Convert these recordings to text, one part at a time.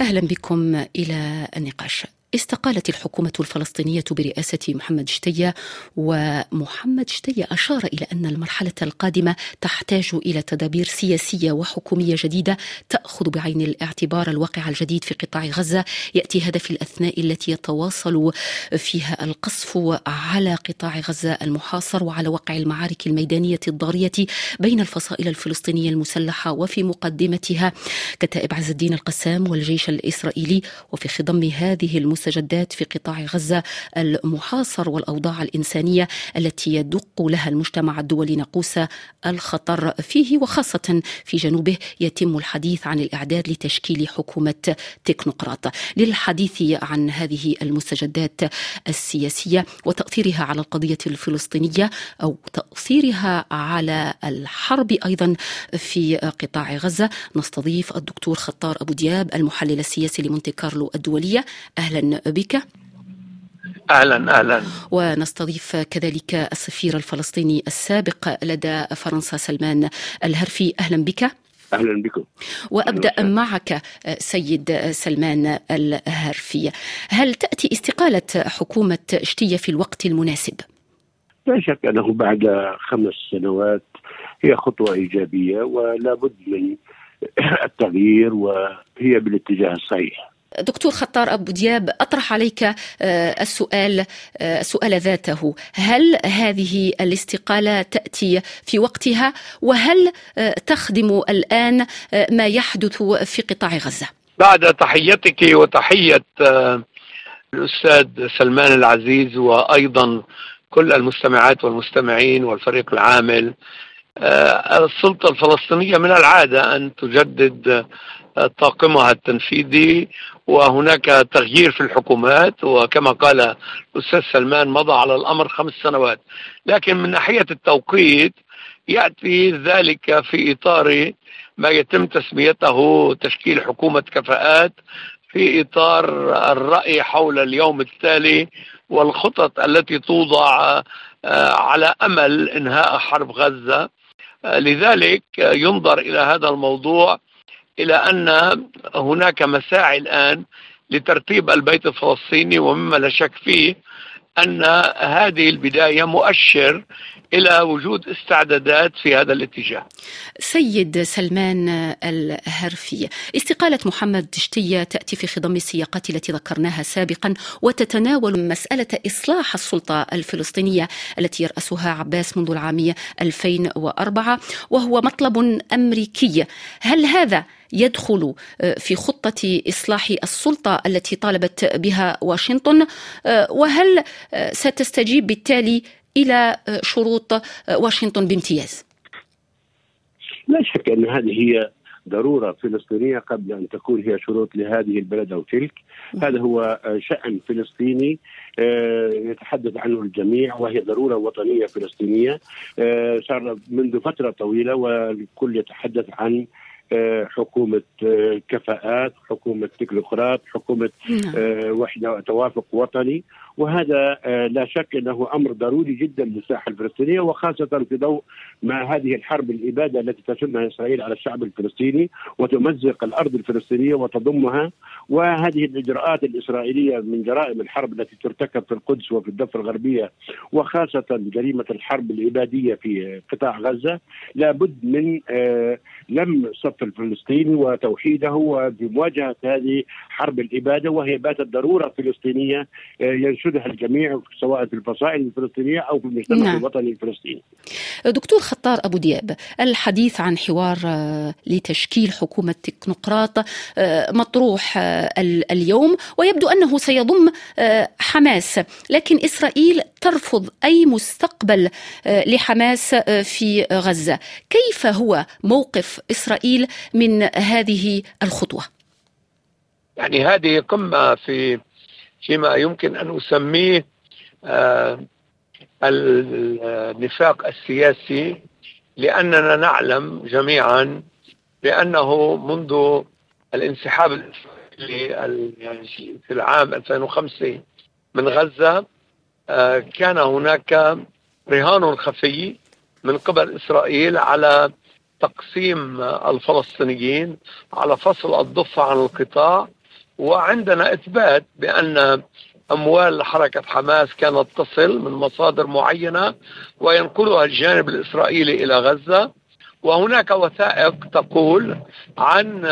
أهلا بكم إلى النقاش. استقالت الحكومة الفلسطينية برئاسة محمد شتية ومحمد شتية أشار إلى أن المرحلة القادمة تحتاج إلى تدابير سياسية وحكومية جديدة تأخذ بعين الاعتبار الواقع الجديد في قطاع غزة. يأتي هذا في الأثناء التي يتواصل فيها القصف على قطاع غزة المحاصر وعلى واقع المعارك الميدانية الضارية بين الفصائل الفلسطينية المسلحة وفي مقدمتها كتائب عز الدين القسام والجيش الإسرائيلي وفي خضم هذه المسلحة المستجدات في قطاع غزة المحاصر والأوضاع الإنسانية التي يدق لها المجتمع الدولي ناقوس الخطر فيه وخاصة في جنوبه يتم الحديث عن الإعداد لتشكيل حكومة تكنوقراط. للحديث عن هذه المستجدات السياسية وتأثيرها على القضية الفلسطينية أو تأثيرها على الحرب أيضا في قطاع غزة نستضيف الدكتور خطار أبو دياب المحلل السياسي لمونتي كارلو الدولية. أهلا بك. أهلا أهلا. ونستضيف كذلك السفير الفلسطيني السابق لدى فرنسا سلمان الهرفي. أهلا بك. أهلا بكم. وأبدأ أهلا. معك سيد سلمان الهرفي. هل تأتي استقالة حكومة شتيه في الوقت المناسب؟ لا شك أنه بعد خمس سنوات هي خطوة إيجابية ولا بد من التغيير وهي بالاتجاه الصحيح. دكتور خطار أبو دياب أطرح عليك السؤال السؤال ذاته. هل هذه الاستقالة تأتي في وقتها؟ وهل تخدم الآن ما يحدث في قطاع غزة؟ بعد تحيتك وتحية الأستاذ سلمان العزيز وأيضا كل المستمعات والمستمعين والفريق العامل السلطة الفلسطينية من العادة أن تجدد طاقمها التنفيذي وهناك تغيير في الحكومات وكما قال الأستاذ سلمان مضى على الأمر خمس سنوات. لكن من ناحية التوقيت يأتي ذلك في إطار ما يتم تسميته تشكيل حكومة كفاءات في إطار الرأي حول اليوم التالي والخطط التي توضع على أمل إنهاء حرب غزة. لذلك ينظر إلى هذا الموضوع إلى أن هناك مساعي الآن لترتيب البيت الفلسطيني ومما لا شك فيه أن هذه البداية مؤشر إلى وجود استعدادات في هذا الاتجاه. سيد سلمان الهرفي، استقالة محمد شتيه تأتي في خضم السياقات التي ذكرناها سابقا وتتناول مسألة إصلاح السلطة الفلسطينية التي يرأسها عباس منذ العام 2004 وهو مطلب أمريكي، هل هذا يدخل في خطة إصلاح السلطة التي طالبت بها واشنطن وهل ستستجيب بالتالي إلى شروط واشنطن بامتياز؟ لا شك أن هذه هي ضرورة فلسطينية قبل أن تكون هي شروط لهذه البلد أو تلك. هذا هو شأن فلسطيني يتحدث عنه الجميع وهي ضرورة وطنية فلسطينية صار منذ فترة طويلة والكل يتحدث عن حكومة كفاءات حكومة تكنوقراط حكومة وحدة توافق وطني. وهذا لا شك أنه أمر ضروري جدا للساحة الفلسطينية وخاصة في ضوء ما هذه الحرب الإبادة التي تشنها إسرائيل على الشعب الفلسطيني وتمزق الأرض الفلسطينية وتضمها. وهذه الإجراءات الإسرائيلية من جرائم الحرب التي ترتكب في القدس وفي الضفة الغربية وخاصة جريمة الحرب الإبادية في قطاع غزة لابد من لم الصف الفلسطيني وتوحيده وبمواجهة هذه حرب الإبادة وهي باتت ضرورة فلسطينية ينشدها الجميع سواء في الفصائل الفلسطينية أو في المجتمع نعم. الوطني الفلسطيني دكتور خطار أبو دياب الحديث عن حوار لتشكيل حكومة تكنوقراط مطروح اليوم ويبدو أنه سيضم حماس لكن إسرائيل ترفض أي مستقبل لحماس في غزة. كيف هو موقف إسرائيل من هذه الخطوة؟ يعني هذه قمة في فيما يمكن أن أسميه آه النفاق السياسي لأننا نعلم جميعا بأنه منذ الانسحاب الإسرائيلي يعني في العام 2005 من غزة كان هناك رهان خفي من قبل إسرائيل على تقسيم الفلسطينيين على فصل الضفة عن القطاع وعندنا إثبات بأن أموال حركة حماس كانت تصل من مصادر معينة وينقلها الجانب الإسرائيلي إلى غزة. وهناك وثائق تقول عن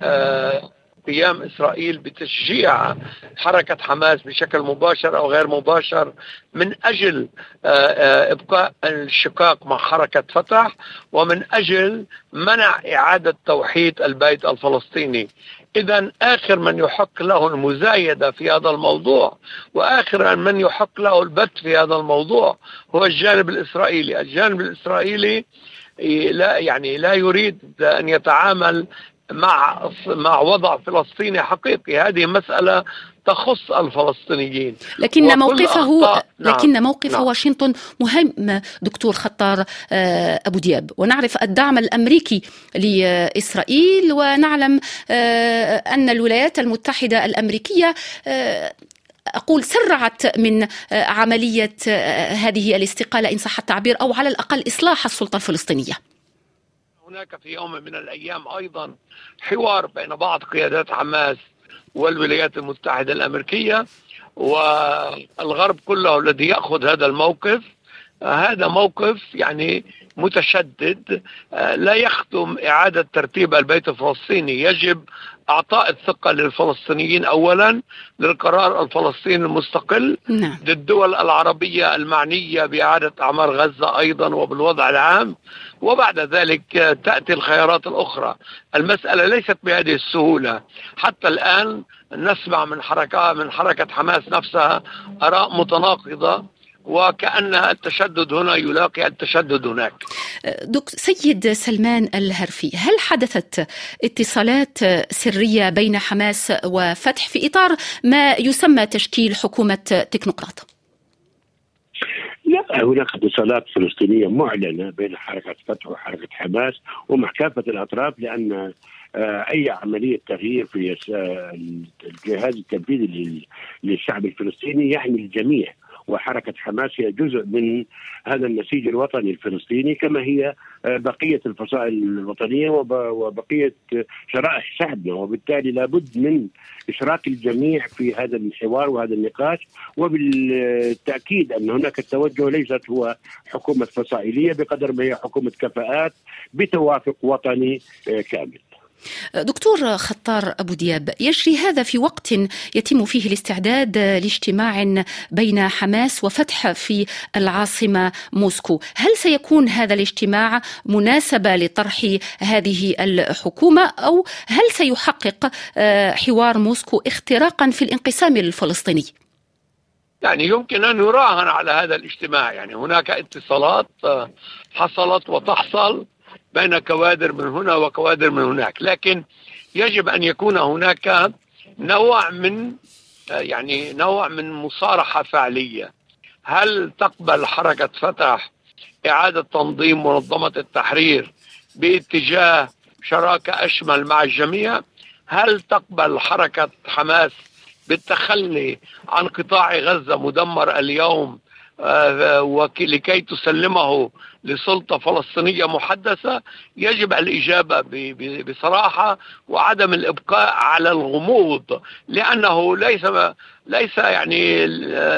آه، قيام إسرائيل بتشجيع حركة حماس بشكل مباشر أو غير مباشر من أجل آه، آه، إبقاء الشقاق مع حركة فتح ومن أجل منع إعادة توحيد البيت الفلسطيني. اذا آخر من يحق له المزايدة في هذا الموضوع وآخر من يحق له البت في هذا الموضوع هو الجانب الإسرائيلي، الجانب الإسرائيلي لا يعني لا يريد أن يتعامل مع مع وضع فلسطيني حقيقي هذه مسألة تخص الفلسطينيين لكن موقفه نعم. لكن موقف نعم. واشنطن مهم دكتور خطار آه، أبو دياب ونعرف الدعم الأمريكي لإسرائيل ونعلم آه، أن الولايات المتحدة الأمريكية آه، أقول سرعت من عملية هذه الاستقالة إن صح التعبير أو على الأقل إصلاح السلطة الفلسطينية هناك في يوم من الأيام أيضا حوار بين بعض قيادات حماس والولايات المتحدة الأمريكية والغرب كله الذي يأخذ هذا الموقف. هذا موقف يعني متشدد لا يخدم إعادة ترتيب البيت الفلسطيني. يجب إعطاء الثقة للفلسطينيين اولا للقرار الفلسطيني المستقل نعم. للدول العربية المعنية بإعادة أعمار غزة أيضا وبالوضع العام. وبعد ذلك تأتي الخيارات الأخرى. المسألة ليست بهذه السهولة. حتى الآن نسمع من حركه من حركة حماس نفسها آراء متناقضة. وكأن التشدد هنا يلاقي التشدد هناك دك سيد سلمان الهرفي هل حدثت اتصالات سرية بين حماس وفتح في إطار ما يسمى تشكيل حكومة تكنوقراط؟ لا هناك اتصالات فلسطينية معلنة بين حركة فتح وحركة حماس ومع كافة الأطراف لأن آه، أي عملية تغيير في الجهاز التنفيذي للشعب الفلسطيني يعني الجميع وحركة حماس هي جزء من هذا النسيج الوطني الفلسطيني كما هي آه، بقية الفصائل الوطنية وبقية شرائح شعبنا وبالتالي لابد من إشراك الجميع في هذا الحوار وهذا النقاش. وبالتأكيد أن هناك التوجه ليست هو حكومة فصائلية بقدر ما هي حكومة كفاءات بتوافق وطني آه، كامل. دكتور خطار أبو دياب يجري هذا في وقت يتم فيه الاستعداد لاجتماع بين حماس وفتح في العاصمة موسكو، هل سيكون هذا الاجتماع مناسبة لطرح هذه الحكومة؟ أو هل سيحقق آه، حوار موسكو اختراقا في الانقسام الفلسطيني؟ يعني يمكن أن يراهن على هذا الاجتماع، يعني هناك اتصالات آه، حصلت وتحصل. بين كوادر من هنا وكوادر من هناك. لكن يجب أن يكون هناك نوع من يعني نوع من مصارحة فعلية. هل تقبل حركة فتح إعادة تنظيم منظمة التحرير باتجاه شراكة أشمل مع الجميع؟ هل تقبل حركة حماس بالتخلي عن قطاع غزة مدمر اليوم آه، ولكي تسلمه لسلطة فلسطينية محدثة يجب الإجابة بصراحة وعدم الإبقاء على الغموض لأنه ليس ليس يعني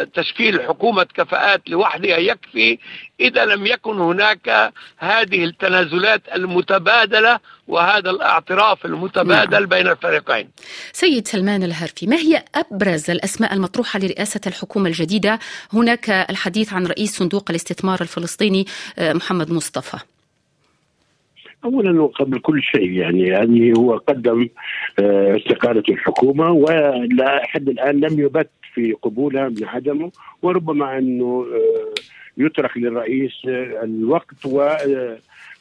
تشكيل حكومة كفاءات لوحدها يكفي إذا لم يكن هناك هذه التنازلات المتبادلة وهذا الاعتراف المتبادل نعم. بين الفريقين سيد سلمان الهرفي ما هي أبرز الأسماء المطروحة لرئاسة الحكومة الجديدة هناك الحديث عن رئيس صندوق الاستثمار الفلسطيني آه، محمد مصطفى؟ اولا وقبل كل شيء يعني هذه هو قدم آه، استقالة الحكومة ولا حد الآن لم يبت في قبولها من عدمه وربما أنه آه، يترك للرئيس آه، الوقت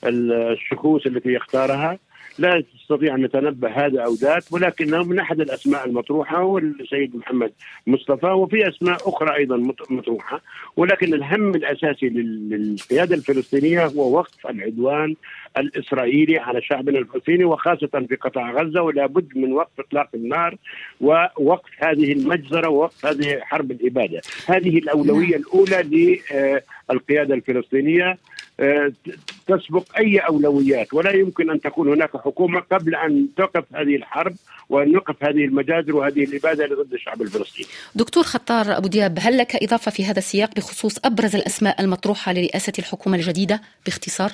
والشخوص التي يختارها. لا تستطيع أن نتنبأ هذا أو ذاك ولكنه من أحد الأسماء المطروحة هو السيد محمد مصطفى وفي أسماء أخرى أيضا مطروحة ولكن الهم الأساسي للقيادة الفلسطينية هو وقف العدوان الإسرائيلي على شعبنا الفلسطيني وخاصة في قطاع غزة ولا بد من وقف إطلاق النار ووقف هذه المجزرة ووقف هذه حرب الإبادة، هذه الأولوية. الأولى للقيادة الفلسطينية آه، تسبق أي أولويات ولا يمكن أن تكون هناك حكومة قبل أن توقف هذه الحرب وأن يوقف هذه المجازر وهذه الإبادة ضد الشعب الفلسطيني. دكتور خطار أبو دياب هل لك إضافة في هذا السياق بخصوص أبرز الأسماء المطروحة لرئاسة الحكومة الجديدة باختصار؟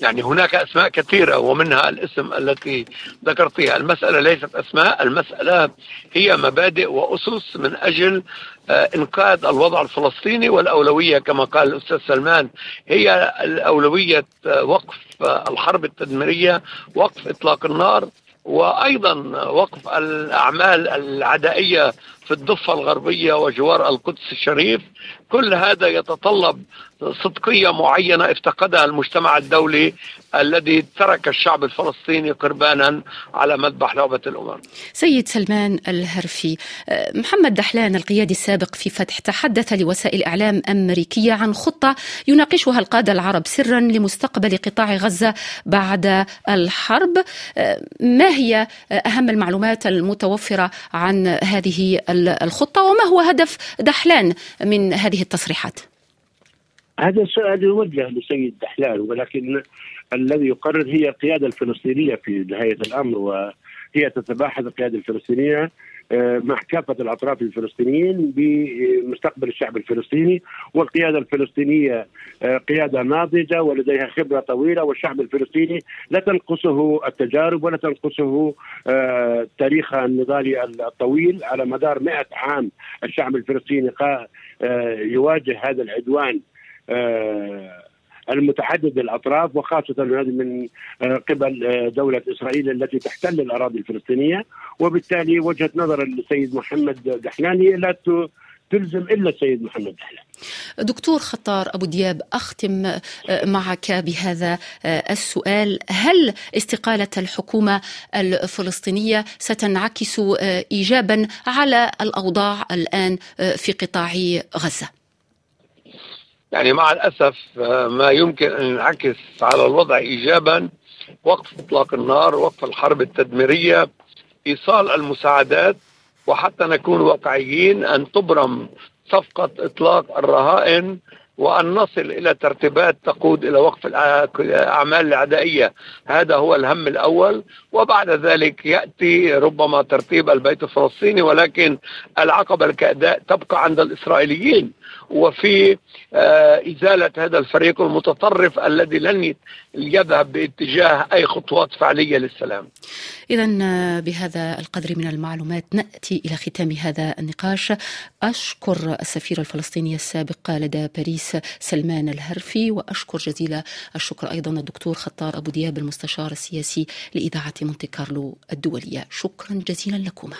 يعني هناك أسماء كثيرة ومنها الاسم التي ذكرتيها، المسألة ليست أسماء، المسألة هي مبادئ وأسس من أجل آه، إنقاذ الوضع الفلسطيني والأولوية كما قال الأستاذ سلمان. هي الأولوية آه، وقف آه، الحرب التدميرية، وقف إطلاق النار وأيضا وقف الأعمال العدائية في الضفه الغربية وجوار القدس الشريف كل هذا يتطلب صدقية معينة افتقدها المجتمع الدولي الذي ترك الشعب الفلسطيني قربانا على مذبح لعبة الأمم. سيد سلمان الهرفي، محمد دحلان القيادي السابق في فتح تحدث لوسائل إعلام أمريكية عن خطة يناقشها القادة العرب سرا لمستقبل قطاع غزة بعد الحرب. ما هي أهم المعلومات المتوفرة عن هذه الخطة وما هو هدف دحلان من هذه التصريحات؟ هذا السؤال يوجه لسيد دحلان ولكن الذي يقرر هي القيادة الفلسطينية في نهاية الأمر وهي تتباحث القيادة الفلسطينية آه، مع كافة الأطراف الفلسطينيين بمستقبل الشعب الفلسطيني والقيادة الفلسطينية آه، قيادة ناضجة ولديها خبرة طويلة والشعب الفلسطيني لا تنقصه التجارب ولا تنقصه آه، تاريخ النضالي الطويل. على مدار مئة عام الشعب الفلسطيني يواجه هذا العدوان المتعدد الاطراف وخاصة هذه من آه، قبل آه، دولة إسرائيل التي تحتل الأراضي الفلسطينية وبالتالي وجهة نظر السيد محمد دحلاني لا تلزم إلا السيد محمد دحلان. دكتور خطار أبو دياب أختم آه، معك بهذا السؤال، هل استقالة الحكومة الفلسطينية ستنعكس ايجابا على الأوضاع الآن في قطاع غزة؟ يعني مع الأسف آه، ما يمكن أن ينعكس على الوضع إيجابا وقف إطلاق النار وقف الحرب التدميرية إيصال المساعدات وحتى نكون واقعيين أن تبرم صفقة إطلاق الرهائن وأن نصل إلى ترتيبات تقود إلى وقف الأعمال العدائية. هذا هو الهم الأول. وبعد ذلك يأتي ربما ترتيب البيت الفلسطيني ولكن العقبة الكأداء تبقى عند الإسرائيليين. وفي آه، إزالة هذا الفريق المتطرف الذي لن يذهب باتجاه أي خطوات فعلية للسلام. إذا آه، بهذا القدر من المعلومات نأتي إلى ختام هذا النقاش. أشكر السفير الفلسطيني السابق لدى باريس سلمان الهرفي وأشكر جزيل الشكر أيضا الدكتور خطار أبو دياب المستشار السياسي لإذاعة مونتي كارلو الدولية. شكرا جزيلا لكما.